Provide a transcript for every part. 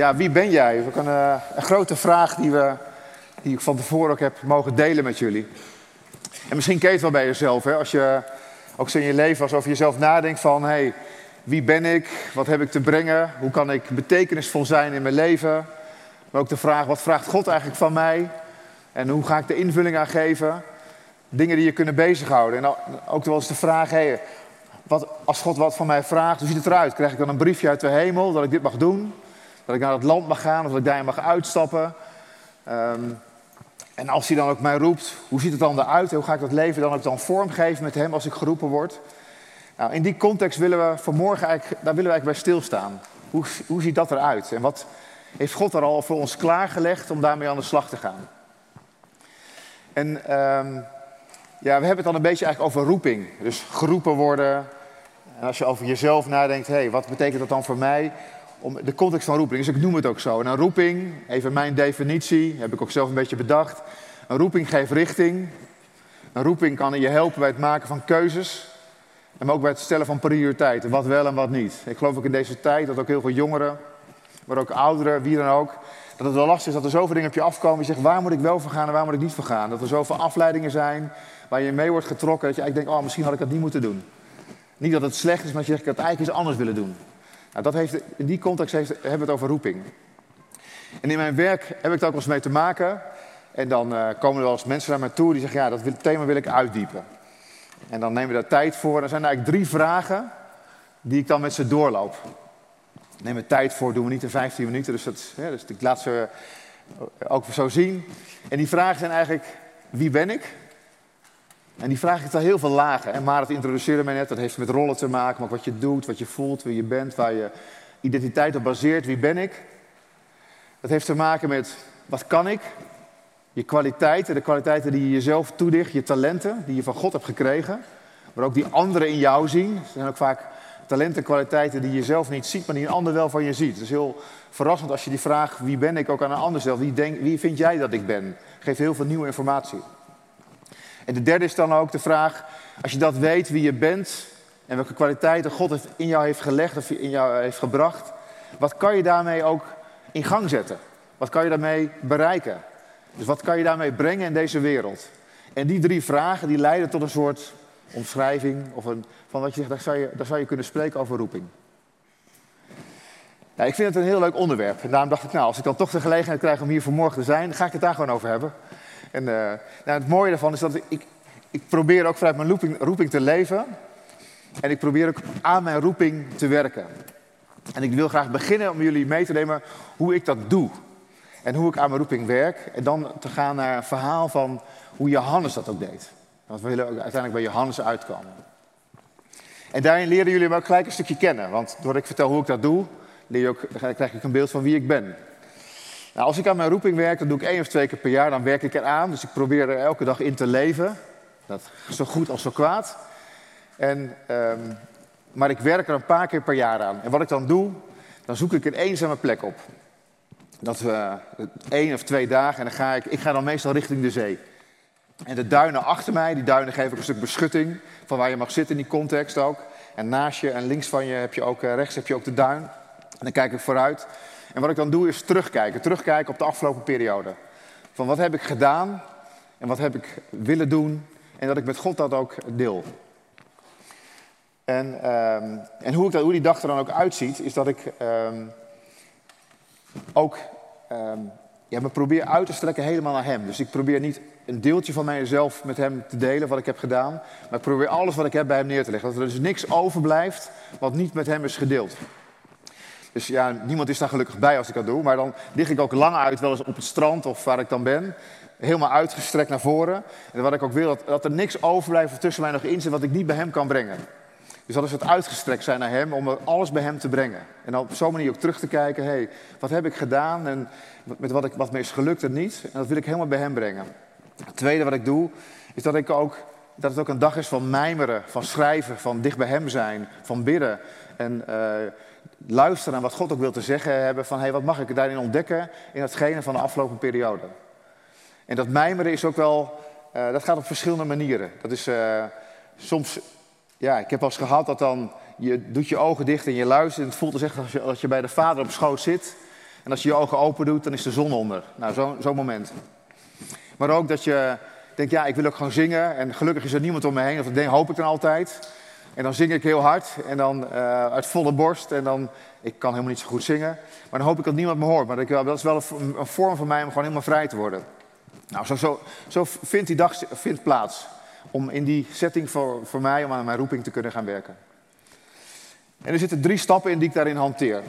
Ja, wie ben jij? Dat is een, een grote vraag die, we, die ik van tevoren ook heb mogen delen met jullie. En misschien ken je het wel bij jezelf, hè? als je ook zo in je leven als over jezelf nadenkt van... Hey, wie ben ik? Wat heb ik te brengen? Hoe kan ik betekenisvol zijn in mijn leven? Maar ook de vraag, wat vraagt God eigenlijk van mij? En hoe ga ik de invulling aan geven? Dingen die je kunnen bezighouden. En ook wel eens de vraag, hey, wat, als God wat van mij vraagt, hoe ziet het eruit? Krijg ik dan een briefje uit de hemel dat ik dit mag doen? Dat ik naar het land mag gaan of dat ik daarin mag uitstappen? Ehm, en als hij dan ook mij roept, hoe ziet het dan eruit? Hoe ga ik dat leven dan ook dan vormgeven met hem als ik geroepen word? Nou, in die context willen we vanmorgen eigenlijk, daar willen we eigenlijk bij stilstaan. Hoe, hoe ziet dat eruit? En wat heeft God er al voor ons klaargelegd om daarmee aan de slag te gaan? En um, ja, we hebben het dan een beetje eigenlijk over roeping. Dus geroepen worden. En als je over jezelf nadenkt, hé, hey, wat betekent dat dan voor mij? Om de context van roeping, dus ik noem het ook zo. En een roeping, even mijn definitie, heb ik ook zelf een beetje bedacht. Een roeping geeft richting. Een roeping kan je helpen bij het maken van keuzes. En ook bij het stellen van prioriteiten, wat wel en wat niet. Ik geloof ook in deze tijd dat ook heel veel jongeren, maar ook ouderen, wie dan ook, dat het wel lastig is dat er zoveel dingen op je afkomen. Je zegt, waar moet ik wel voor gaan en waar moet ik niet voor gaan? Dat er zoveel afleidingen zijn waar je mee wordt getrokken. Dat je eigenlijk denkt, oh, misschien had ik dat niet moeten doen. Niet dat het slecht is, maar je zegt, ik had eigenlijk iets anders willen doen. Nou, dat heeft, in die context hebben we het over roeping. En in mijn werk heb ik het ook wel eens mee te maken. En dan uh, komen er wel eens mensen naar mij toe die zeggen, ja, dat thema wil ik uitdiepen. En dan nemen we daar tijd voor. Er zijn eigenlijk drie vragen die ik dan met ze doorloop. Neem er tijd voor, doen we niet in 15 minuten. Dus, dat, dus ik laat ze ook zo zien. En die vragen zijn eigenlijk, wie ben ik? En die vraag heeft al heel veel lagen. En maar het introduceerde mij net, dat heeft met rollen te maken, maar wat je doet, wat je voelt, wie je bent, waar je identiteit op baseert, wie ben ik. Dat heeft te maken met wat kan ik, je kwaliteiten, de kwaliteiten die je jezelf toedicht, je talenten die je van God hebt gekregen, maar ook die anderen in jou zien. Er zijn ook vaak talenten en kwaliteiten die je zelf niet ziet, maar die een ander wel van je ziet. Het is heel verrassend als je die vraag wie ben ik ook aan een ander stelt. Wie, wie vind jij dat ik ben? Geeft heel veel nieuwe informatie. En de derde is dan ook de vraag, als je dat weet wie je bent en welke kwaliteiten God in jou heeft gelegd of in jou heeft gebracht, wat kan je daarmee ook in gang zetten? Wat kan je daarmee bereiken? Dus wat kan je daarmee brengen in deze wereld? En die drie vragen die leiden tot een soort omschrijving of een, van wat je zegt, daar zou je, daar zou je kunnen spreken over roeping. Nou, ik vind het een heel leuk onderwerp. En daarom dacht ik, nou, als ik dan toch de gelegenheid krijg om hier vanmorgen te zijn, ga ik het daar gewoon over hebben. En uh, nou, het mooie daarvan is dat ik, ik probeer ook vanuit mijn roeping, roeping te leven. En ik probeer ook aan mijn roeping te werken. En ik wil graag beginnen om jullie mee te nemen hoe ik dat doe. En hoe ik aan mijn roeping werk. En dan te gaan naar een verhaal van hoe Johannes dat ook deed. Want we willen ook uiteindelijk bij Johannes uitkomen. En daarin leren jullie me ook gelijk een stukje kennen. Want doordat ik vertel hoe ik dat doe, leer je ook, krijg ik een beeld van wie ik ben. Nou, als ik aan mijn roeping werk, dan doe ik één of twee keer per jaar, dan werk ik eraan. Dus ik probeer er elke dag in te leven. Dat zo goed als zo kwaad. En, um, maar ik werk er een paar keer per jaar aan. En wat ik dan doe, dan zoek ik een eenzame plek op. Dat we uh, één of twee dagen en dan ga ik, ik ga dan meestal richting de zee. En de duinen achter mij, die duinen geven een stuk beschutting van waar je mag zitten in die context ook. En naast je en links van je heb je ook, uh, rechts heb je ook de duin. En dan kijk ik vooruit. En wat ik dan doe is terugkijken. Terugkijken op de afgelopen periode. Van wat heb ik gedaan en wat heb ik willen doen. En dat ik met God dat ook deel. En, um, en hoe, ik dat, hoe die dag er dan ook uitziet, is dat ik um, ook um, ja, me probeer uit te strekken helemaal naar Hem. Dus ik probeer niet een deeltje van mijzelf met Hem te delen, wat ik heb gedaan. Maar ik probeer alles wat ik heb bij Hem neer te leggen. Dat er dus niks overblijft wat niet met Hem is gedeeld. Dus ja, niemand is daar gelukkig bij als ik dat doe. Maar dan lig ik ook lang uit, wel eens op het strand of waar ik dan ben. Helemaal uitgestrekt naar voren. En wat ik ook wil, dat, dat er niks overblijft of tussen mij nog in zit wat ik niet bij hem kan brengen. Dus dat is het uitgestrekt zijn naar hem, om alles bij hem te brengen. En dan op zo'n manier ook terug te kijken, hé, hey, wat heb ik gedaan en met wat, ik, wat me is gelukt en niet. En dat wil ik helemaal bij hem brengen. Het tweede wat ik doe, is dat, ik ook, dat het ook een dag is van mijmeren, van schrijven, van dicht bij hem zijn, van bidden. En uh, luisteren naar wat God ook wil te zeggen hebben van hey, wat mag ik daarin ontdekken in hetgene van de afgelopen periode. En dat mijmeren is ook wel, uh, dat gaat op verschillende manieren. Dat is uh, soms, ja, ik heb al eens gehad dat dan je doet je ogen dicht en je luistert en het voelt dus echt als je, als je bij de vader op schoot zit. En als je je ogen open doet, dan is de zon onder. Nou, zo'n zo moment. Maar ook dat je denkt, ja, ik wil ook gewoon zingen. En gelukkig is er niemand om me heen. Of dat hoop ik dan altijd. En dan zing ik heel hard. En dan uh, uit volle borst. En dan, ik kan helemaal niet zo goed zingen. Maar dan hoop ik dat niemand me hoort. Maar dat is wel een, een vorm van mij om gewoon helemaal vrij te worden. Nou, zo, zo, zo vindt die dag vindt plaats. Om in die setting voor, voor mij, om aan mijn roeping te kunnen gaan werken. En er zitten drie stappen in die ik daarin hanteer.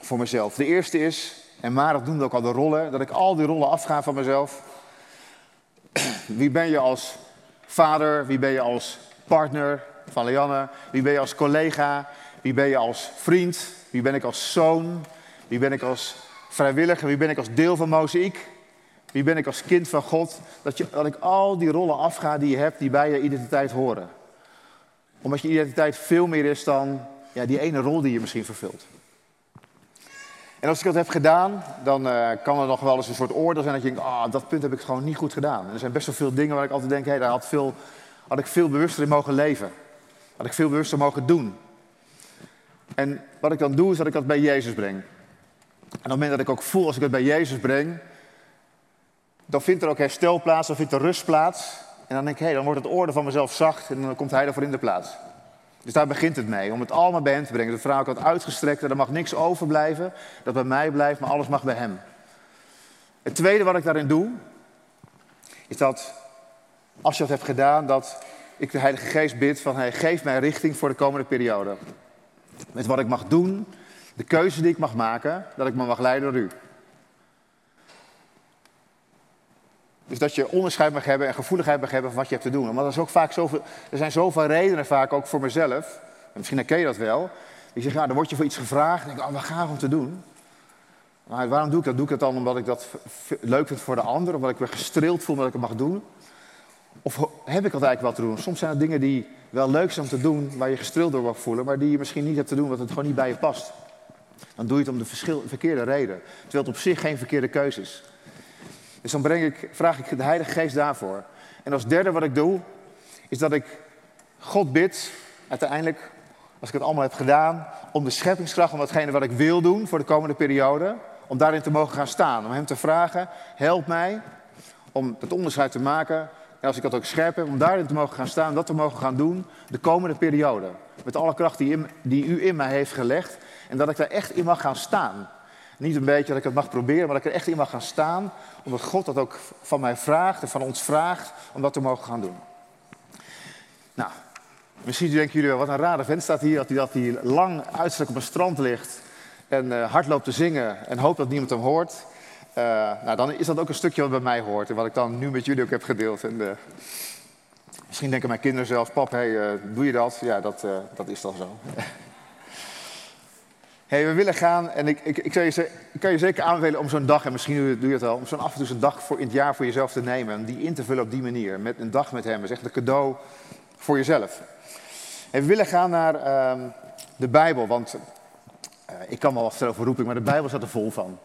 Voor mezelf. De eerste is, en Marat noemde ook al de rollen, dat ik al die rollen afga van mezelf. Wie ben je als vader? Wie ben je als partner van Leanne? Wie ben je als collega? Wie ben je als vriend? Wie ben ik als zoon? Wie ben ik als vrijwilliger? Wie ben ik als deel van Mozaïek? Wie ben ik als kind van God? Dat, je, dat ik al die rollen afga die je hebt, die bij je identiteit horen. Omdat je identiteit veel meer is dan ja, die ene rol die je misschien vervult. En als ik dat heb gedaan, dan uh, kan er nog wel eens een soort oordeel zijn dat je denkt, ah, dat punt heb ik gewoon niet goed gedaan. Er zijn best wel veel dingen waar ik altijd denk, hé, hey, daar had, veel, had ik veel bewuster in mogen leven. Had ik veel bewuster mogen doen. En wat ik dan doe, is dat ik dat bij Jezus breng. En op het moment dat ik ook voel, als ik het bij Jezus breng, dan vindt er ook herstel plaats, dan vindt er rust plaats. En dan denk ik, hé, dan wordt het orde van mezelf zacht en dan komt hij ervoor in de plaats. Dus daar begint het mee, om het allemaal bij hem te brengen. De vrouw had uitgestrekt, er mag niks overblijven, dat bij mij blijft, maar alles mag bij hem. Het tweede wat ik daarin doe, is dat als je dat hebt gedaan, dat ik de Heilige Geest bid van, hey, geef mij richting voor de komende periode. Met wat ik mag doen, de keuze die ik mag maken, dat ik me mag leiden door u. Dus dat je onderscheid mag hebben en gevoeligheid mag hebben van wat je hebt te doen. Er, is ook vaak zoveel, er zijn zoveel redenen vaak ook voor mezelf. En misschien herken je dat wel. Ik zeg, ja, dan word je voor iets gevraagd. En ik denk, oh, wat ga ik om te doen? Maar waarom doe ik dat? Doe ik dat dan omdat ik dat leuk vind voor de ander? Omdat ik me gestreeld voel dat ik het mag doen? Of heb ik dat eigenlijk wel te doen? Soms zijn er dingen die wel leuk zijn om te doen, waar je gestreeld door mag voelen, maar die je misschien niet hebt te doen, omdat het gewoon niet bij je past. Dan doe je het om de verkeerde reden. Terwijl het op zich geen verkeerde keuze is. Dus dan breng ik, vraag ik de Heilige Geest daarvoor. En als derde wat ik doe, is dat ik God bid, uiteindelijk, als ik het allemaal heb gedaan, om de scheppingskracht, om datgene wat ik wil doen voor de komende periode, om daarin te mogen gaan staan. Om Hem te vragen, help mij om het onderscheid te maken. En als ik dat ook scherp heb, om daarin te mogen gaan staan, dat te mogen gaan doen de komende periode. Met alle kracht die, die u in mij heeft gelegd. En dat ik daar echt in mag gaan staan. Niet een beetje dat ik het mag proberen, maar dat ik er echt in mag gaan staan. Omdat God dat ook van mij vraagt en van ons vraagt om dat te mogen gaan doen. Nou, misschien denken jullie wel, wat een rare vent staat hier. Dat hij, dat hij lang uitstrekt op een strand ligt en uh, hard loopt te zingen en hoopt dat niemand hem hoort. Uh, nou, dan is dat ook een stukje wat bij mij hoort en wat ik dan nu met jullie ook heb gedeeld. En, uh, misschien denken mijn kinderen zelfs, pap, hey, doe je dat? Ja, dat, dat is dan zo. hey, we willen gaan en ik, ik, ik, kan je zeker aanbevelen om zo'n dag, en misschien doe je het al, om zo'n af en toe een dag voor, in het jaar voor jezelf te nemen. En die in te vullen op die manier. Met een dag met hem. Dat is echt een cadeau voor jezelf. Hey, we willen gaan naar uh, de Bijbel, want ik kan wel wat vertellen over roeping, maar de Bijbel staat er vol van.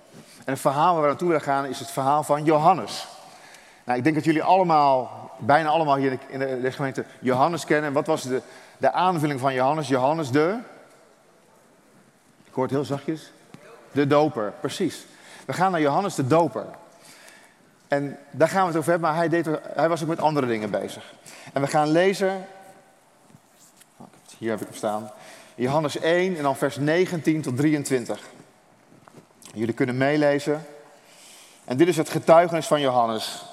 En het verhaal waar we naartoe willen gaan is het verhaal van Johannes. Nou, ik denk dat jullie allemaal, bijna allemaal hier in de, gemeente Johannes kennen. Wat was de, de aanvulling van Johannes? Johannes de ik hoor het heel zachtjes. De doper, precies. We gaan naar Johannes de doper. En daar gaan we het over hebben, maar hij, deed, hij was ook met andere dingen bezig. En we gaan lezen, hier heb ik hem staan, Johannes 1 en dan vers 19 tot 23. Jullie kunnen meelezen. En dit is het getuigenis van Johannes.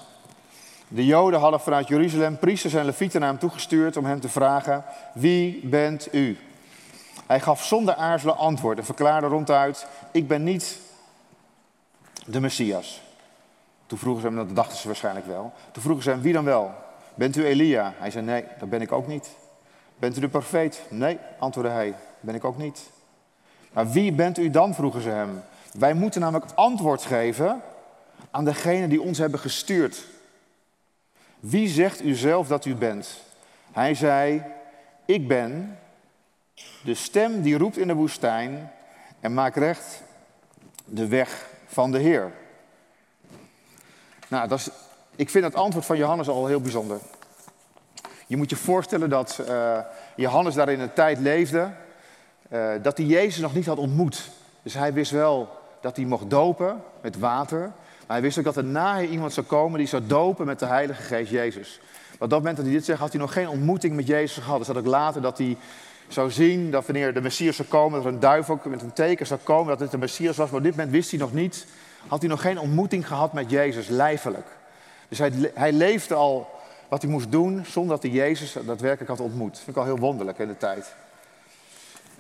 De Joden hadden vanuit Jeruzalem priesters en levieten naar hem toegestuurd om hem te vragen: Wie bent u? Hij gaf zonder aarzelen antwoord en verklaarde ronduit: Ik ben niet de Messias. Toen vroegen ze hem, dat dachten ze waarschijnlijk wel. Toen vroegen ze hem: Wie dan wel? Bent u Elia? Hij zei: Nee, dat ben ik ook niet. Bent u de profeet? Nee, antwoordde hij: Ben ik ook niet. Maar wie bent u dan? vroegen ze hem. Wij moeten namelijk antwoord geven aan degene die ons hebben gestuurd. Wie zegt u zelf dat u bent? Hij zei: Ik ben de stem die roept in de woestijn en maakt recht de weg van de Heer. Nou, dat is, ik vind het antwoord van Johannes al heel bijzonder. Je moet je voorstellen dat uh, Johannes daar in een tijd leefde uh, dat hij Jezus nog niet had ontmoet. Dus hij wist wel dat hij mocht dopen met water. Maar hij wist ook dat er na iemand zou komen die zou dopen met de Heilige Geest Jezus. Op dat moment dat hij dit zegt, had hij nog geen ontmoeting met Jezus gehad. Dus dat ook later dat hij zou zien dat wanneer de Messias zou komen, dat er een duif ook met een teken zou komen dat het de Messias was. Maar op dit moment wist hij nog niet, had hij nog geen ontmoeting gehad met Jezus, lijfelijk. Dus hij, hij leefde al wat hij moest doen zonder dat hij Jezus daadwerkelijk had ontmoet. Dat vind ik al heel wonderlijk in de tijd.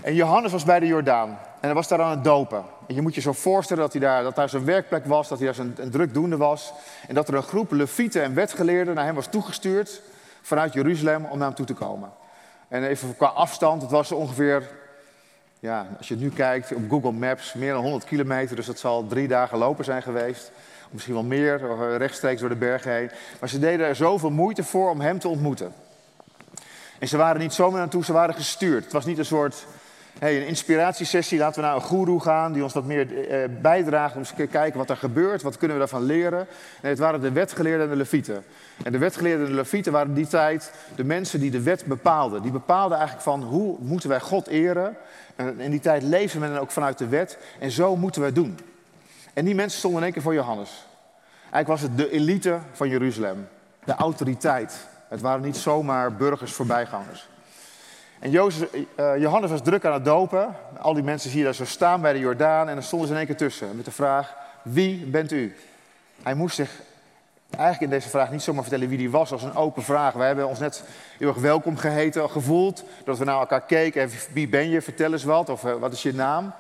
En Johannes was bij de Jordaan en hij was daar aan het dopen. En je moet je zo voorstellen dat, hij daar, dat daar zijn werkplek was, dat hij daar zijn, een drukdoende was. En dat er een groep levieten en wetgeleerden naar hem was toegestuurd vanuit Jeruzalem om naar hem toe te komen. En even qua afstand, het was ongeveer, ja, als je nu kijkt op Google Maps, meer dan 100 kilometer. Dus dat zal drie dagen lopen zijn geweest. Misschien wel meer, eh, rechtstreeks door de bergen heen. Maar ze deden er zoveel moeite voor om hem te ontmoeten. En ze waren niet zomaar naartoe, ze waren gestuurd. Het was niet een soort hey, een inspiratiesessie, laten we naar een goeroe gaan die ons wat meer eh, bijdraagt om te kijken wat er gebeurt, wat kunnen we daarvan leren. Nee, het waren de wetgeleerden en de levieten. En de wetgeleerden en de levieten waren in die tijd de mensen die de wet bepaalden. Die bepaalden eigenlijk van hoe moeten wij God eren. En in die tijd leefde men ook vanuit de wet en zo moeten we het doen. En die mensen stonden in één keer voor Johannes. Eigenlijk was het de elite van Jeruzalem, de autoriteit. Het waren niet zomaar burgers voorbijgangers. En uh, Johannes was druk aan het dopen. Al die mensen zie je daar zo staan bij de Jordaan. En dan stonden ze in één keer tussen met de vraag: Wie bent u? Hij moest zich eigenlijk in deze vraag niet zomaar vertellen wie hij was als een open vraag. Wij hebben ons net heel erg welkom geheten, gevoeld. Dat we naar elkaar keken. En wie ben je? Vertel eens wat. Of uh, wat is je naam?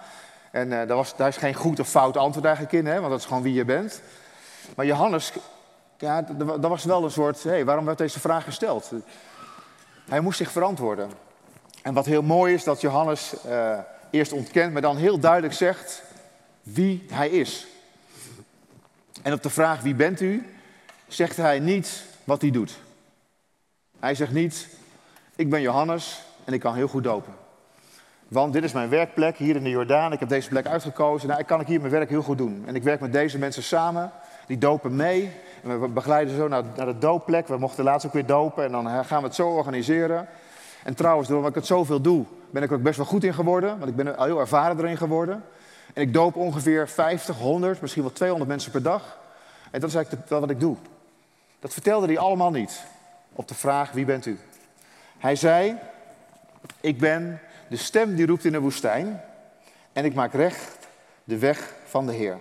En uh, daar, was, daar is geen goed of fout antwoord eigenlijk in, hè, want dat is gewoon wie je bent. Maar Johannes, ja, dat was wel een soort: hé, hey, waarom werd deze vraag gesteld? Hij moest zich verantwoorden. En wat heel mooi is, dat Johannes uh, eerst ontkent, maar dan heel duidelijk zegt wie hij is. En op de vraag wie bent u, zegt hij niet wat hij doet. Hij zegt niet, ik ben Johannes en ik kan heel goed dopen. Want dit is mijn werkplek hier in de Jordaan. Ik heb deze plek uitgekozen. Nou, ik kan ik hier mijn werk heel goed doen. En ik werk met deze mensen samen. Die dopen mee. En we begeleiden zo naar, naar de doopplek. We mochten laatst ook weer dopen. En dan gaan we het zo organiseren. En trouwens, doordat ik het zoveel doe, ben ik er ook best wel goed in geworden. Want ik ben heel ervaren erin geworden. En ik doop ongeveer 50, 100, misschien wel 200 mensen per dag. En dat is eigenlijk wat ik doe. Dat vertelde hij allemaal niet. Op de vraag, wie bent u? Hij zei, ik ben de stem die roept in de woestijn. En ik maak recht de weg van de Heer.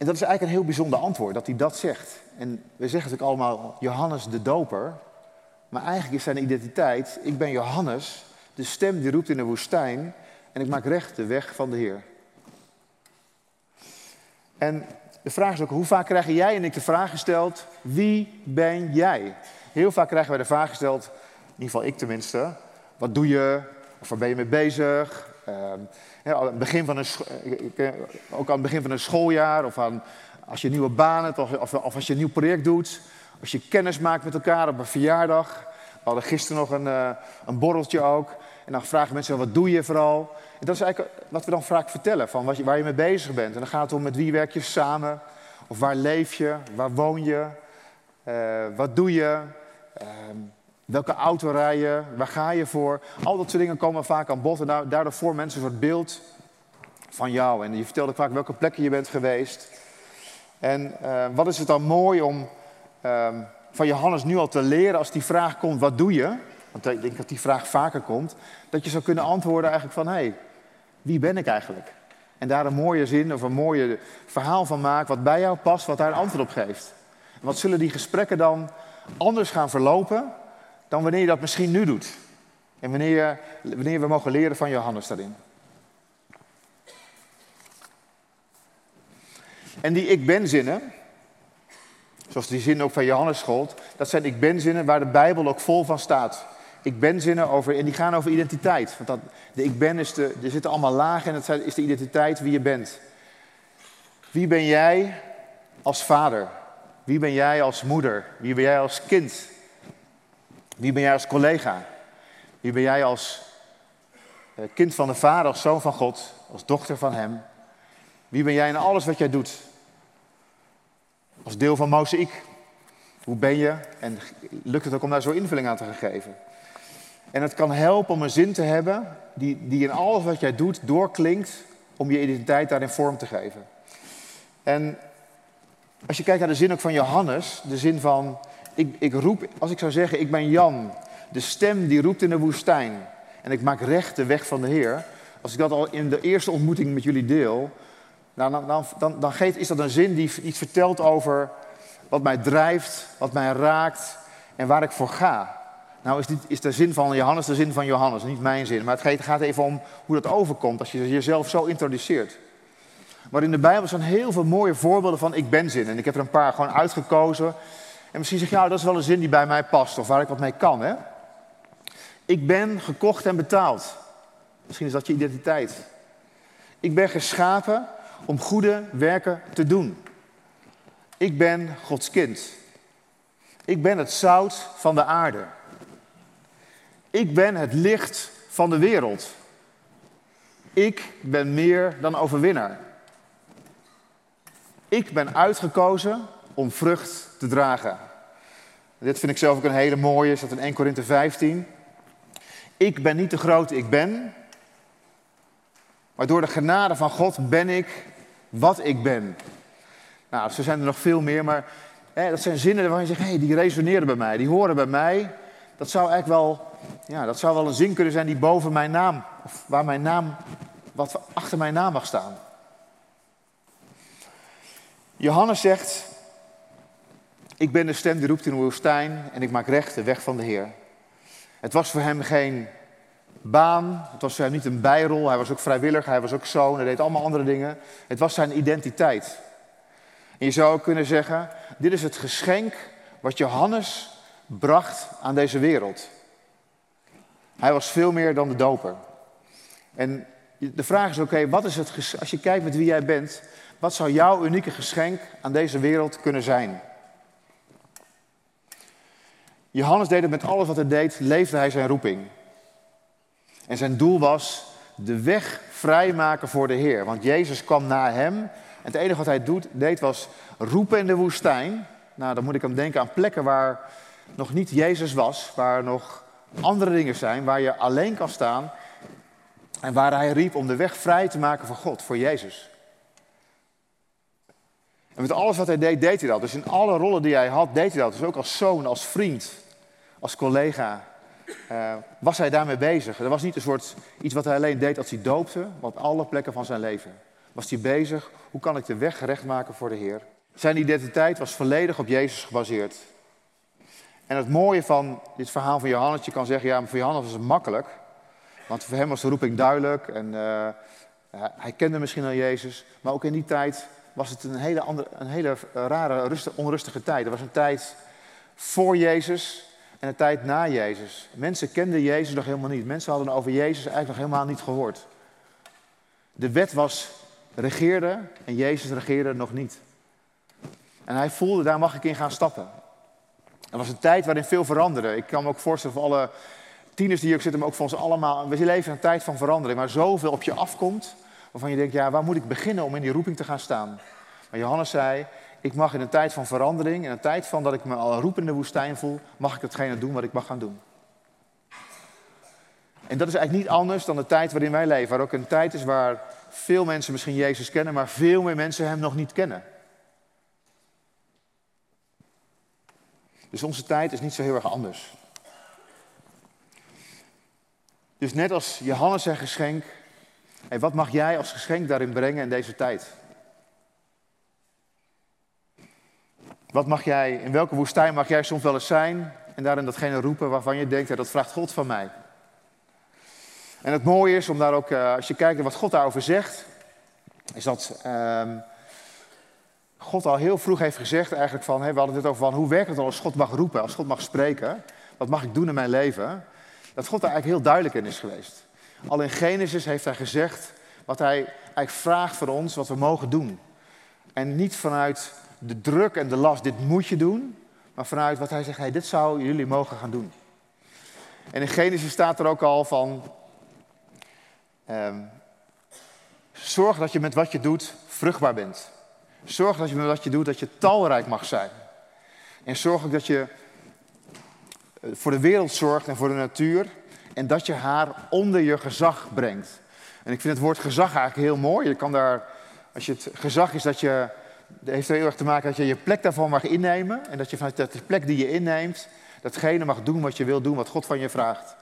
En dat is eigenlijk een heel bijzonder antwoord, dat hij dat zegt. En we zeggen natuurlijk allemaal Johannes de Doper. Maar eigenlijk is zijn identiteit, ik ben Johannes, de stem die roept in de woestijn. En ik maak recht de weg van de Heer. En de vraag is ook, hoe vaak krijgen jij en ik de vraag gesteld, wie ben jij? Heel vaak krijgen wij de vraag gesteld, in ieder geval ik tenminste, wat doe je? Of waar ben je mee bezig? Uh, aan het begin van een, ook aan het begin van een schooljaar of aan, als je een nieuwe baan hebt of, of, als je een nieuw project doet. Als je kennis maakt met elkaar op een verjaardag. We hadden gisteren nog een, uh, een borreltje ook. En dan vragen mensen, wat doe je vooral? En dat is eigenlijk wat we dan vaak vertellen, van waar je mee bezig bent. En dan gaat het om met wie werk je samen? Of waar leef je? Waar woon je? Wat doe je? Uh, welke auto rij je? Waar ga je voor? Al dat soort dingen komen vaak aan bod. En daardoor voor mensen een soort beeld van jou. En je vertelt ook vaak welke plekken je bent geweest. En uh, wat is het dan mooi om uh, van Johannes nu al te leren als die vraag komt, wat doe je? Want ik denk dat die vraag vaker komt. Dat je zou kunnen antwoorden eigenlijk van, hé, hey, wie ben ik eigenlijk? En daar een mooie zin of een mooie verhaal van maken wat bij jou past, wat daar antwoord op geeft. En wat zullen die gesprekken dan anders gaan verlopen dan wanneer je dat misschien nu doet? En wanneer, wanneer we mogen leren van Johannes daarin. En die ik ben zinnen, zoals die zin ook van Johannes schold, dat zijn ik ben zinnen waar de Bijbel ook vol van staat. Ik ben zinnen over, en die gaan over identiteit. Want dat, de ik ben is de, er zitten allemaal lagen en dat is de identiteit wie je bent. Wie ben jij als vader? Wie ben jij als moeder? Wie ben jij als kind? Wie ben jij als collega? Wie ben jij als eh, kind van de Vader, als zoon van God, als dochter van Hem? Wie ben jij in alles wat jij doet? Als deel van Mozaïek. Hoe ben je? En lukt het ook om daar zo invulling aan te geven? En het kan helpen om een zin te hebben die, die in alles wat jij doet doorklinkt om je identiteit daarin vorm te geven. En als je kijkt naar de zin ook van Johannes, de zin van, ik, ik roep, als ik zou zeggen, ik ben Jan, de stem die roept in de woestijn en ik maak recht de weg van de Heer. Als ik dat al in de eerste ontmoeting met jullie deel, dan, dan, dan, dan geeft, is dat een zin die iets vertelt over wat mij drijft, wat mij raakt en waar ik voor ga. Nou is, dit, is de zin van Johannes de zin van Johannes, niet mijn zin. Maar het gaat even om hoe dat overkomt als je jezelf zo introduceert. Maar in de Bijbel zijn heel veel mooie voorbeelden van ik ben zin. En ik heb er een paar gewoon uitgekozen. En misschien zeg je, ja, dat is wel een zin die bij mij past of waar ik wat mee kan. Hè? Ik ben gekocht en betaald. Misschien is dat je identiteit. Ik ben geschapen om goede werken te doen. Ik ben Gods kind. Ik ben het zout van de aarde. Ik ben het licht van de wereld. Ik ben meer dan overwinnaar. Ik ben uitgekozen om vrucht te dragen. Dit vind ik zelf ook een hele mooie, staat in 1 Korinthe 15. Ik ben niet de grote ik ben, maar door de genade van God ben ik wat ik ben. Nou, zo zijn er nog veel meer, maar hè, dat zijn zinnen waarvan je zegt, hey, die resoneren bij mij, die horen bij mij. Dat zou eigenlijk wel, ja, dat zou wel een zin kunnen zijn die boven mijn naam, of waar mijn naam, wat achter mijn naam mag staan. Johannes zegt, ik ben de stem die roept in de woestijn en ik maak recht de weg van de Heer. Het was voor hem geen baan, het was voor hem niet een bijrol, hij was ook vrijwilliger, hij was ook zoon, hij deed allemaal andere dingen. Het was zijn identiteit. En je zou ook kunnen zeggen, dit is het geschenk wat Johannes bracht aan deze wereld. Hij was veel meer dan de doper. En de vraag is oké, wat is het, als je kijkt met wie jij bent, wat zou jouw unieke geschenk aan deze wereld kunnen zijn? Johannes deed het met alles wat hij deed, leefde hij zijn roeping. En zijn doel was de weg vrijmaken voor de Heer. Want Jezus kwam na hem. En het enige wat hij deed was roepen in de woestijn. Nou, dan moet ik aan denken aan plekken waar nog niet Jezus was. Waar nog andere dingen zijn, waar je alleen kan staan. En waar hij riep om de weg vrij te maken voor God, voor Jezus. En met alles wat hij deed, deed hij dat. Dus in alle rollen die hij had, deed hij dat. Dus ook als zoon, als vriend, als collega. Uh, was hij daarmee bezig. Er was niet een soort iets wat hij alleen deed als hij doopte, maar op alle plekken van zijn leven. Was hij bezig, hoe kan ik de weg gerecht maken voor de Heer? Zijn identiteit was volledig op Jezus gebaseerd. En het mooie van dit verhaal van Johannes, je kan zeggen, ja, voor Johannes was het makkelijk. Want voor hem was de roeping duidelijk en uh, hij kende misschien al Jezus. Maar ook in die tijd was het een hele, andere, een hele rare, rustige, onrustige tijd. Er was een tijd voor Jezus en een tijd na Jezus. Mensen kenden Jezus nog helemaal niet. Mensen hadden over Jezus eigenlijk nog helemaal niet gehoord. De wet was regeerde en Jezus regeerde nog niet. En hij voelde, daar mag ik in gaan stappen. Er was een tijd waarin veel veranderde. Ik kan me ook voorstellen voor alle tieners die hier zitten, maar ook voor ons allemaal. We leven in een tijd van verandering, waar zoveel op je afkomt waarvan je denkt, ja, waar moet ik beginnen om in die roeping te gaan staan? Maar Johannes zei, ik mag in een tijd van verandering, in een tijd van dat ik me al roep in de woestijn voel, mag ik hetgene doen wat ik mag gaan doen. En dat is eigenlijk niet anders dan de tijd waarin wij leven, waar ook een tijd is waar veel mensen misschien Jezus kennen, maar veel meer mensen Hem nog niet kennen. Dus onze tijd is niet zo heel erg anders. Dus net als Johannes zijn geschenk Hey, wat mag jij als geschenk daarin brengen in deze tijd? Wat mag jij, in welke woestijn mag jij soms wel eens zijn en daarin datgene roepen waarvan je denkt, dat vraagt God van mij. En het mooie is om daar ook, eh, als je kijkt naar wat God daarover zegt, is dat ehm, God al heel vroeg heeft gezegd eigenlijk van, hey, we hadden het over van, hoe werkt het als God mag roepen, als God mag spreken, wat mag ik doen in mijn leven? Dat God daar eigenlijk heel duidelijk in is geweest. Al in Genesis heeft hij gezegd wat hij eigenlijk vraagt voor ons, wat we mogen doen. En niet vanuit de druk en de last, dit moet je doen, maar vanuit wat hij zegt, hey, dit zou jullie mogen gaan doen. En in Genesis staat er ook al van, ehm, zorg dat je met wat je doet vruchtbaar bent. Zorg dat je met wat je doet, dat je talrijk mag zijn. En zorg ook dat je eh, voor de wereld zorgt en voor de natuur en dat je haar onder je gezag brengt. En ik vind het woord gezag eigenlijk heel mooi. Je kan daar, als je het gezag is dat je, dat heeft er heel erg te maken dat je je plek daarvan mag innemen. En dat je vanuit de plek die je inneemt, datgene mag doen wat je wil doen, wat God van je vraagt.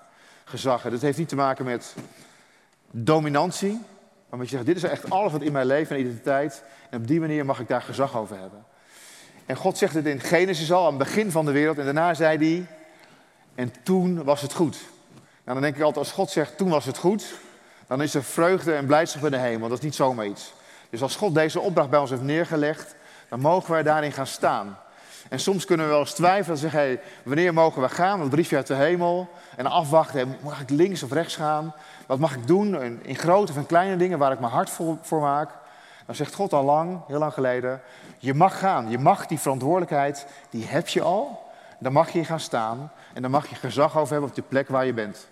Gezag. En dat heeft niet te maken met dominantie, maar met je zegt, dit is echt alles wat in mijn leven en identiteit. En op die manier mag ik daar gezag over hebben. En God zegt het in Genesis al, aan het begin van de wereld. En daarna zei hij, en toen was het goed. Nou, dan denk ik altijd, als God zegt, toen was het goed, dan is er vreugde en blijdschap in de hemel. Dat is niet zomaar iets. Dus als God deze opdracht bij ons heeft neergelegd, dan mogen wij daarin gaan staan. En soms kunnen we wel eens twijfelen en zeggen, hey, wanneer mogen we gaan? Dat briefje uit de hemel. En afwachten, mag ik links of rechts gaan? Wat mag ik doen in grote of in kleine dingen waar ik mijn hart voor, voor maak? Dan zegt God al lang, heel lang geleden, je mag gaan. Je mag die verantwoordelijkheid, die heb je al. Dan mag je gaan staan en dan mag je gezag over hebben op de plek waar je bent.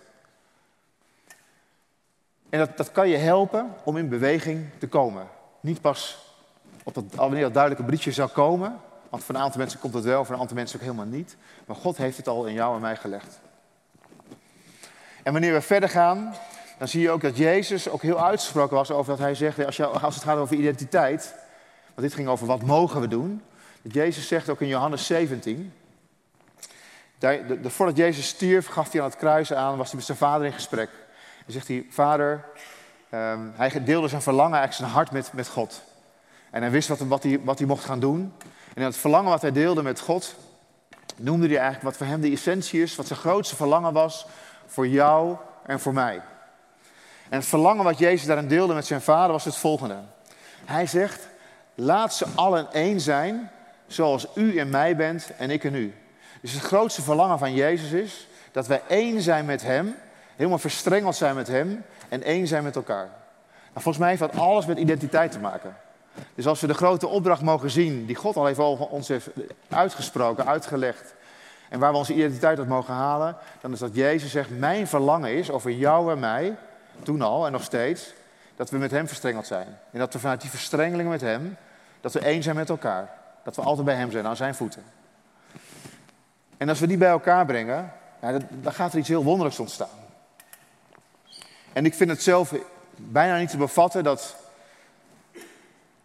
En dat, dat kan je helpen om in beweging te komen. Niet pas op dat, wanneer dat duidelijke briefje zou komen. Want voor een aantal mensen komt het wel, voor een aantal mensen ook helemaal niet. Maar God heeft het al in jou en mij gelegd. En wanneer we verder gaan, dan zie je ook dat Jezus ook heel uitgesproken was over dat hij zegt, als, als het gaat over identiteit, want dit ging over wat mogen we doen. Dat Jezus zegt ook in Johannes 17, daar, de, voordat Jezus stierf, gaf hij aan het kruis aan, was hij met zijn vader in gesprek. Dan zegt hij, vader, um, hij deelde zijn verlangen, eigenlijk zijn hart met, met God. En hij wist wat, wat, hij, wat hij mocht gaan doen. En het verlangen wat hij deelde met God, noemde hij eigenlijk wat voor hem de essentie is, wat zijn grootste verlangen was voor jou en voor mij. En het verlangen wat Jezus daarin deelde met zijn vader was het volgende. Hij zegt, laat ze allen één zijn, zoals u in mij bent en ik in u. Dus het grootste verlangen van Jezus is dat wij één zijn met Hem, helemaal verstrengeld zijn met Hem en één zijn met elkaar. Nou, volgens mij heeft dat alles met identiteit te maken. Dus als we de grote opdracht mogen zien, die God al even ons heeft uitgesproken, uitgelegd, en waar we onze identiteit uit mogen halen, dan is dat Jezus zegt, mijn verlangen is over jou en mij, toen al en nog steeds, dat we met Hem verstrengeld zijn. En dat we vanuit die verstrengeling met Hem, dat we één zijn met elkaar. Dat we altijd bij Hem zijn, aan Zijn voeten. En als we die bij elkaar brengen, ja, dan gaat er iets heel wonderlijks ontstaan. En ik vind het zelf bijna niet te bevatten dat,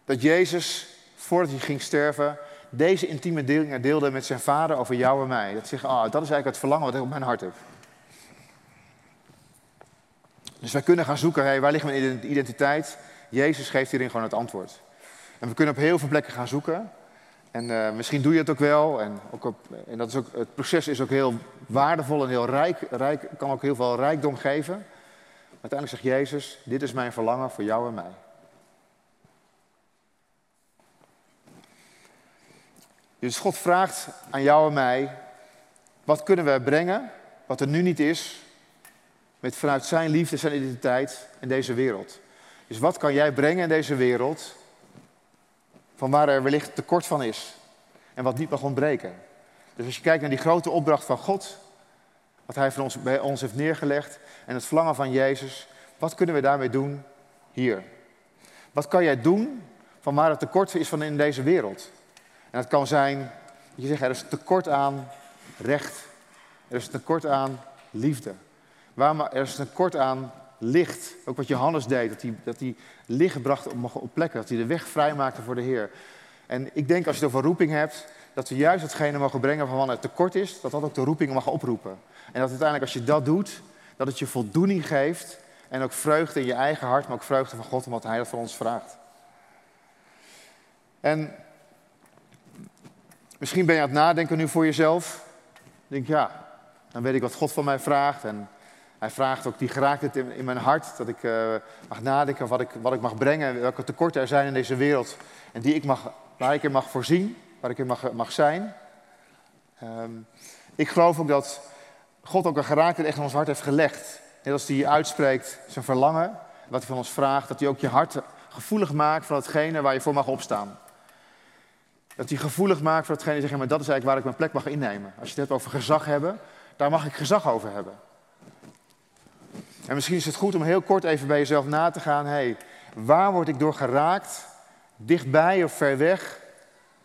dat Jezus, voordat hij ging sterven, deze intieme delingen deelde met zijn vader over jou en mij. Dat zegt, ah, dat is eigenlijk het verlangen wat ik op mijn hart heb. Dus wij kunnen gaan zoeken, hey, waar ligt mijn identiteit? Jezus geeft hierin gewoon het antwoord. En we kunnen op heel veel plekken gaan zoeken. En uh, misschien doe je het ook wel. En, ook op, en dat is ook, het proces is ook heel waardevol en heel rijk, rijk. Kan ook heel veel rijkdom geven. Uiteindelijk zegt Jezus: Dit is mijn verlangen voor jou en mij. Dus God vraagt aan jou en mij: wat kunnen we brengen wat er nu niet is, met vanuit zijn liefde, zijn identiteit in deze wereld? Dus wat kan jij brengen in deze wereld van waar er wellicht tekort van is en wat niet mag ontbreken? Dus als je kijkt naar die grote opdracht van God, wat Hij voor ons, bij ons heeft neergelegd en het verlangen van Jezus, wat kunnen we daarmee doen hier? Wat kan jij doen van waar het tekort is van in deze wereld? En dat kan zijn, dat je zegt, er is tekort aan recht. Er is tekort aan liefde. Er is tekort aan licht. Ook wat Johannes deed, dat hij, dat hij licht bracht op, op plekken. Dat hij de weg vrijmaakte voor de Heer. En ik denk als je het over roeping hebt, dat we juist hetgene mogen brengen waarvan het tekort is, dat dat ook de roeping mag oproepen. En dat uiteindelijk als je dat doet, dat het je voldoening geeft en ook vreugde in je eigen hart, maar ook vreugde van God, omdat Hij dat van ons vraagt. En Misschien ben je aan het nadenken nu voor jezelf. Denk ja, dan weet ik wat God van mij vraagt. En hij vraagt ook, die geraakt het in, mijn hart, dat ik uh, mag nadenken wat ik, wat ik mag brengen, welke tekorten er zijn in deze wereld. En die ik mag, waar ik in mag voorzien, waar ik in mag, mag zijn. Um, ik geloof ook dat God ook een geraakte echt in ons hart heeft gelegd. Net als hij uitspreekt zijn verlangen, wat hij van ons vraagt, dat hij ook je hart gevoelig maakt van hetgene waar je voor mag opstaan. Dat hij gevoelig maakt voor hetgene die zegt, maar dat is eigenlijk waar ik mijn plek mag innemen. Als je het hebt over gezag hebben, daar mag ik gezag over hebben. En misschien is het goed om heel kort even bij jezelf na te gaan. hey, waar word ik door geraakt, dichtbij of ver weg,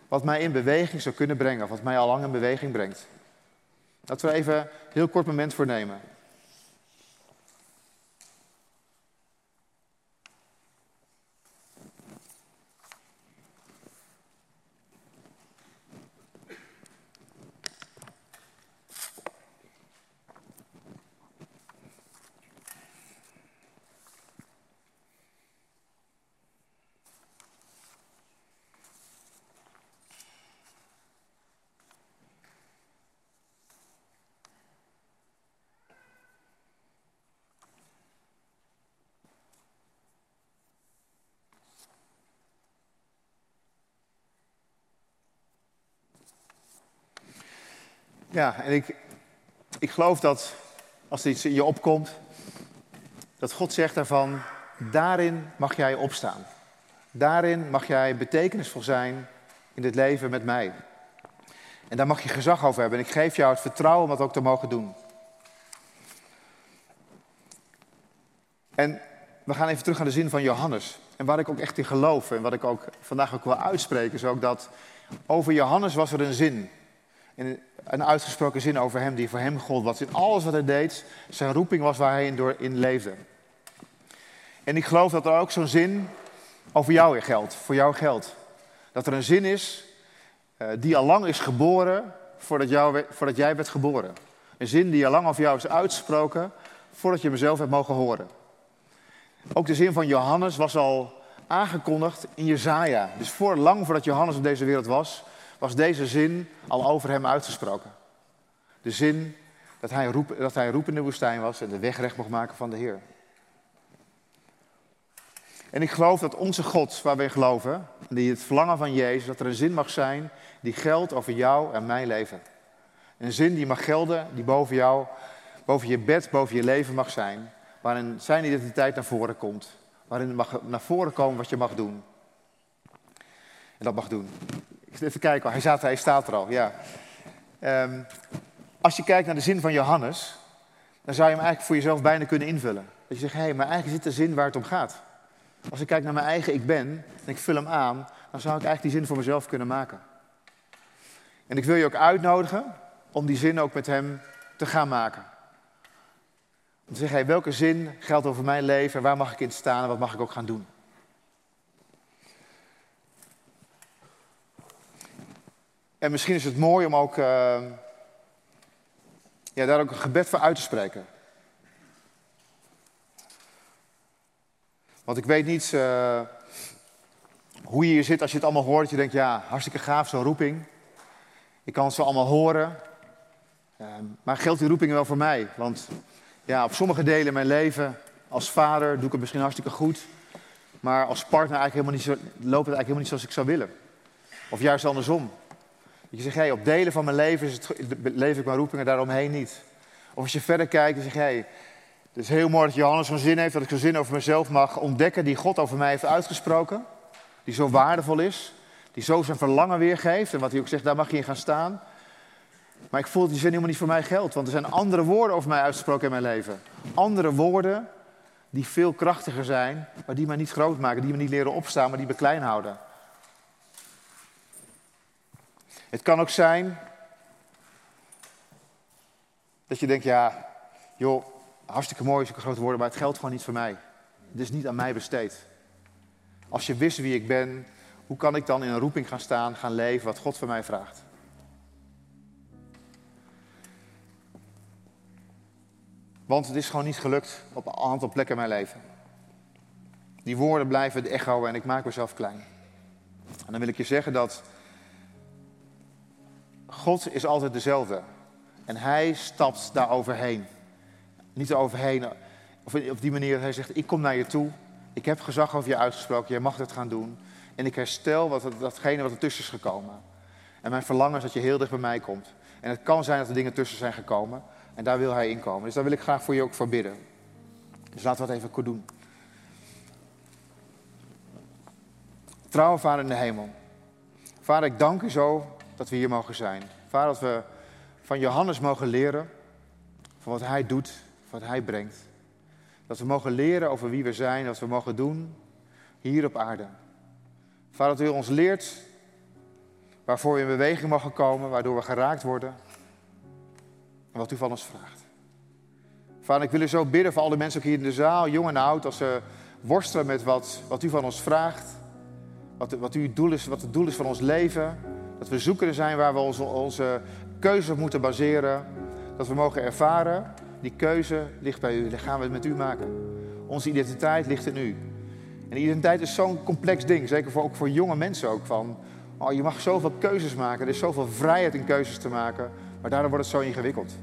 wat mij in beweging zou kunnen brengen, of wat mij al lang in beweging brengt. Laten we even een heel kort moment voor nemen. Ja, en ik, ik geloof dat als er iets in je opkomt, dat God zegt daarvan, daarin mag jij opstaan. Daarin mag jij betekenisvol zijn in dit leven met mij. En daar mag je gezag over hebben. En ik geef jou het vertrouwen om dat ook te mogen doen. En we gaan even terug naar de zin van Johannes. En waar ik ook echt in geloof en wat ik ook vandaag ook wil uitspreken, is ook dat over Johannes was er een zin. Een uitgesproken zin over hem die voor hem gold. Wat in alles wat hij deed, zijn roeping was waar hij in, door, in leefde. En ik geloof dat er ook zo'n zin over jou geldt, voor jou geldt. Dat er een zin is uh, die al lang is geboren voordat, voordat jij werd geboren. Een zin die al lang over jou is uitgesproken voordat je mezelf hebt mogen horen. Ook de zin van Johannes was al aangekondigd in Jezaja. Dus voor lang voordat Johannes op deze wereld was, was deze zin al over hem uitgesproken. De zin dat hij, roep, dat hij woestijn was en de weg recht mocht maken van de Heer. En ik geloof dat onze God, waar wij geloven, die het verlangen van Jezus, dat er een zin mag zijn die geldt over jou en mijn leven. Een zin die mag gelden, die boven jou, boven je bed, boven je leven mag zijn. Waarin zijn identiteit naar voren komt. Waarin mag naar voren komen wat je mag doen. En dat mag doen. Even kijken, hij, staat, hij staat er al. Ja. Um, als je kijkt naar de zin van Johannes, dan zou je hem eigenlijk voor jezelf bijna kunnen invullen. Dat je zegt, hé, hey, maar eigenlijk zit de zin waar het om gaat. Als ik kijk naar mijn eigen ik ben en ik vul hem aan, dan zou ik eigenlijk die zin voor mezelf kunnen maken. En ik wil je ook uitnodigen om die zin ook met hem te gaan maken. Om te zeggen, hey, welke zin geldt over mijn leven en waar mag ik in staan en wat mag ik ook gaan doen. En misschien is het mooi om ook uh, ja, daar ook een gebed voor uit te spreken. Want ik weet niet uh, hoe je hier zit als je het allemaal hoort. Je denkt, ja, hartstikke gaaf, zo'n roeping. Ik kan het zo allemaal horen. Uh, maar geldt die roeping wel voor mij? Want ja, op sommige delen in mijn leven, als vader, doe ik het misschien hartstikke goed. Maar als partner eigenlijk helemaal niet zo, loopt het eigenlijk helemaal niet zoals ik zou willen. Of juist andersom. Je zegt, hey, op delen van mijn leven is het, leef ik mijn roepingen daaromheen niet. Of als je verder kijkt en zegt, hey, het is heel mooi dat Johannes zo'n zin heeft, dat ik zo'n zin over mezelf mag ontdekken die God over mij heeft uitgesproken. Die zo waardevol is, die zo zijn verlangen weergeeft en wat hij ook zegt, daar mag je in gaan staan. Maar ik voel dat die zin helemaal niet voor mij geldt, want er zijn andere woorden over mij uitgesproken in mijn leven. Andere woorden die veel krachtiger zijn, maar die mij niet groot maken, die me niet leren opstaan, maar die me klein houden. Het kan ook zijn dat je denkt, ja, joh, hartstikke mooi, zulke grote woorden, maar het geldt gewoon niet voor mij. Het is niet aan mij besteed. Als je wist wie ik ben, hoe kan ik dan in een roeping gaan staan, gaan leven wat God van mij vraagt? Want het is gewoon niet gelukt op een aantal plekken in mijn leven. Die woorden blijven de echo en ik maak mezelf klein. En dan wil ik je zeggen dat God is altijd dezelfde. En hij stapt daar overheen. Niet overheen, of op die manier, hij zegt, ik kom naar je toe. Ik heb gezag over je uitgesproken, jij mag dat gaan doen. En ik herstel wat, datgene wat er tussen is gekomen. En mijn verlangen is dat je heel dicht bij mij komt. En het kan zijn dat er dingen tussen zijn gekomen. En daar wil hij in komen. Dus daar wil ik graag voor je ook voor bidden. Dus laten we dat even doen. Trouwe Vader in de hemel. Vader, ik dank u zo dat we hier mogen zijn. Vader, dat we van Johannes mogen leren. Van wat hij doet, wat hij brengt. Dat we mogen leren over wie we zijn, wat we mogen doen hier op aarde. Vader, dat u ons leert waarvoor we in beweging mogen komen, waardoor we geraakt worden wat u van ons vraagt. Vader, ik wil u zo bidden voor alle mensen ook hier in de zaal, jong en oud, als ze worstelen met wat, wat u van ons vraagt. Wat, wat, uw doel is, wat het doel is van ons leven. Dat we zoekende zijn waar we onze, onze keuze op moeten baseren. Dat we mogen ervaren, die keuze ligt bij u. Dat gaan we met u maken. Onze identiteit ligt in u. En identiteit is zo'n complex ding, zeker voor, ook voor jonge mensen ook. Van, oh, je mag zoveel keuzes maken, er is zoveel vrijheid in keuzes te maken. Maar daardoor wordt het zo ingewikkeld.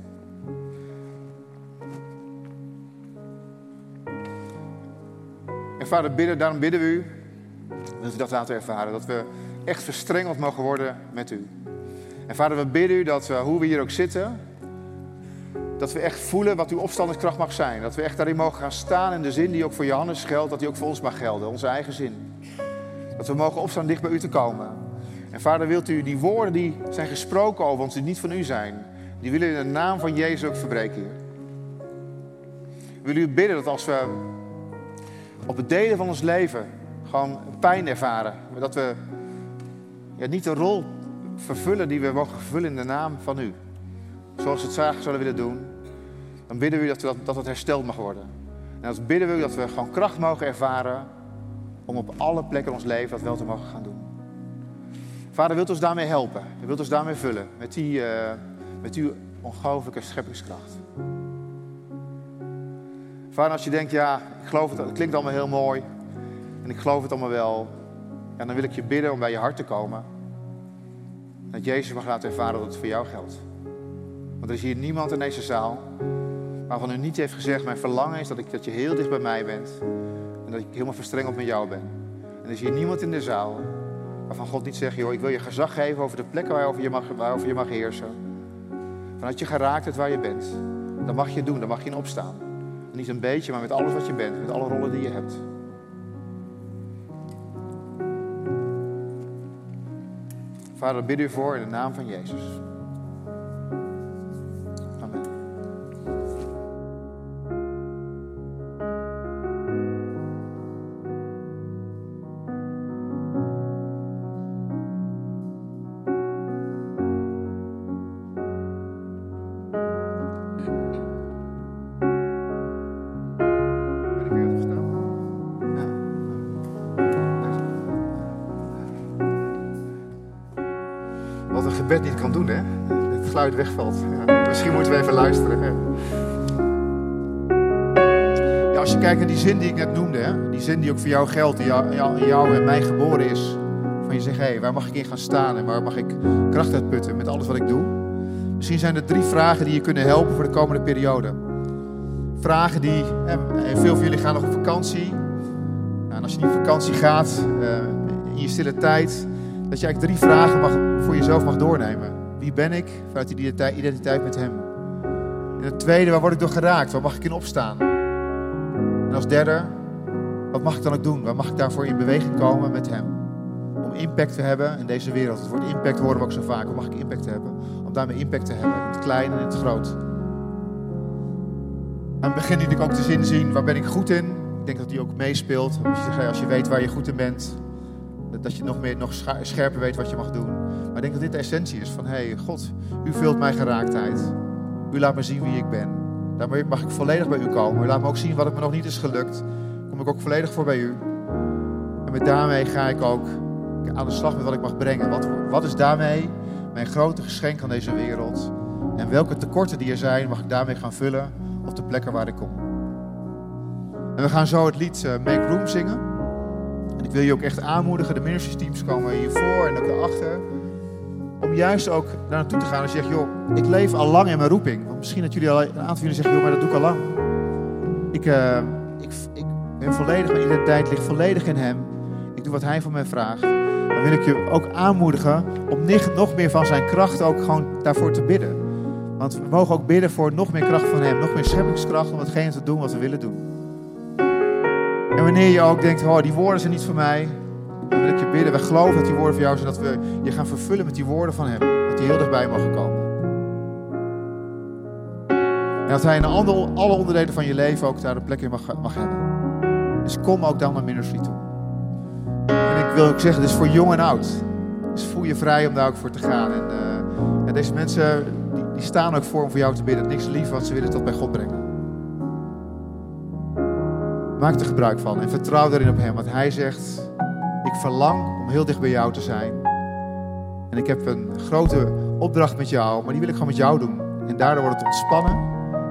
En vader, bidden, daarom bidden we u dat u dat laten ervaren. Dat we echt verstrengeld mogen worden met u. En vader, we bidden u dat we, hoe we hier ook zitten, dat we echt voelen wat uw opstandingskracht mag zijn. Dat we echt daarin mogen gaan staan in de zin die ook voor Johannes geldt, dat die ook voor ons mag gelden, onze eigen zin. Dat we mogen opstaan dicht bij u te komen. En vader, wilt u die woorden die zijn gesproken over ons, die niet van u zijn, die willen in de naam van Jezus ook verbreken hier. Willen u bidden dat als we op het delen van ons leven gewoon pijn ervaren, dat we niet de rol vervullen die we mogen vervullen in de naam van u. Zoals we het graag zouden willen doen, dan bidden we dat, dat, dat het hersteld mag worden. En dan bidden we dat we gewoon kracht mogen ervaren om op alle plekken in ons leven dat wel te mogen gaan doen. Vader, wilt ons daarmee helpen. U wilt ons daarmee vullen met, die, uh, met uw ongelooflijke scheppingskracht. Vader, als je denkt, ja, ik geloof het, het klinkt allemaal heel mooi en ik geloof het allemaal wel, ja, dan wil ik je bidden om bij je hart te komen. Dat Jezus mag laten ervaren dat het voor jou geldt. Want er is hier niemand in deze zaal waarvan u niet heeft gezegd, mijn verlangen is dat, ik, dat je heel dicht bij mij bent en dat ik helemaal verstrengeld met jou ben. En er is hier niemand in de zaal waarvan God niet zegt, joh, ik wil je gezag geven over de plekken waarover je mag, waarover je mag heersen. Vanuit je geraakt het waar je bent, dan mag je doen, dan mag je in opstaan. niet een beetje, maar met alles wat je bent, met alle rollen die je hebt. Vader, bid u voor in de naam van Jezus. Wegvalt. Ja, misschien moeten we even luisteren. Ja, als je kijkt naar die zin die ik net noemde, hè, die zin die ook voor jou geldt, die in jou en mij geboren is. Van je zegt, hé, hey, waar mag ik in gaan staan en waar mag ik kracht uit putten met alles wat ik doe? Misschien zijn er drie vragen die je kunnen helpen voor de komende periode. Vragen die, en veel van jullie gaan nog op vakantie. Nou, en als je niet op vakantie gaat, uh, in je stille tijd, dat je eigenlijk drie vragen mag, voor jezelf mag doornemen. Wie ben ik vanuit die identiteit met Hem? En het tweede, waar word ik door geraakt? Waar mag ik in opstaan? En als derde, wat mag ik dan ook doen? Waar mag ik daarvoor in beweging komen met Hem? Om impact te hebben in deze wereld. Het woord impact horen we ook zo vaak. Hoe mag ik impact hebben? Om daarmee impact te hebben. In het klein en in het groot. Aan het begin liet ik ook de zin zien, waar ben ik goed in? Ik denk dat die ook meespeelt. Als je, als je weet waar je goed in bent, dat je nog, meer, nog scherper weet wat je mag doen. Maar ik denk dat dit de essentie is van, hé hey, God, u vult mijn geraaktheid. U laat me zien wie ik ben. Daarmee mag ik volledig bij u komen. U laat me ook zien wat het me nog niet is gelukt. Kom ik ook volledig voor bij u. En met daarmee ga ik ook aan de slag met wat ik mag brengen. Wat, wat is daarmee mijn grote geschenk aan deze wereld? En welke tekorten die er zijn, mag ik daarmee gaan vullen op de plekken waar ik kom. En we gaan zo het lied uh, Make Room zingen. Ik wil je ook echt aanmoedigen. De ministries teams komen hiervoor en ook daarachter. Om juist ook daar naartoe te gaan en zeggen, joh, ik leef al lang in mijn roeping. Want misschien dat jullie al, een aantal van jullie zeggen, joh, maar dat doe ik al lang. Ik, uh, ik, ik ben volledig, mijn identiteit ligt volledig in hem. Ik doe wat hij van mij vraagt. Dan wil ik je ook aanmoedigen om nog meer van zijn kracht ook gewoon daarvoor te bidden. Want we mogen ook bidden voor nog meer kracht van hem, nog meer scheppingskracht om hetgeen te doen wat we willen doen. En wanneer je ook denkt, oh, die woorden zijn niet voor mij, dan wil ik je bidden. We geloven dat die woorden voor jou zijn, dat we je gaan vervullen met die woorden van Hem. Dat die heel dichtbij mogen komen. En dat Hij in alle onderdelen van je leven ook daar een plek in mag, hebben. Dus kom ook dan naar ministry toe. En ik wil ook zeggen, het is voor jong en oud. Dus voel je vrij om daar ook voor te gaan. En, uh, deze mensen, die, die, staan ook voor om voor jou te bidden. Niks lief, wat ze willen tot bij God brengen. Maak er gebruik van en vertrouw daarin op Hem. Want Hij zegt, ik verlang om heel dicht bij jou te zijn. En ik heb een grote opdracht met jou, maar die wil ik gewoon met jou doen. En daardoor wordt het ontspannen.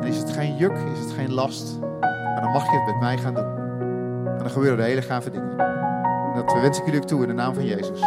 En is het geen juk, is het geen last. Maar dan mag je het met mij gaan doen. En dan gebeuren er hele gave dingen. En dat wens ik jullie ook toe in de naam van Jezus.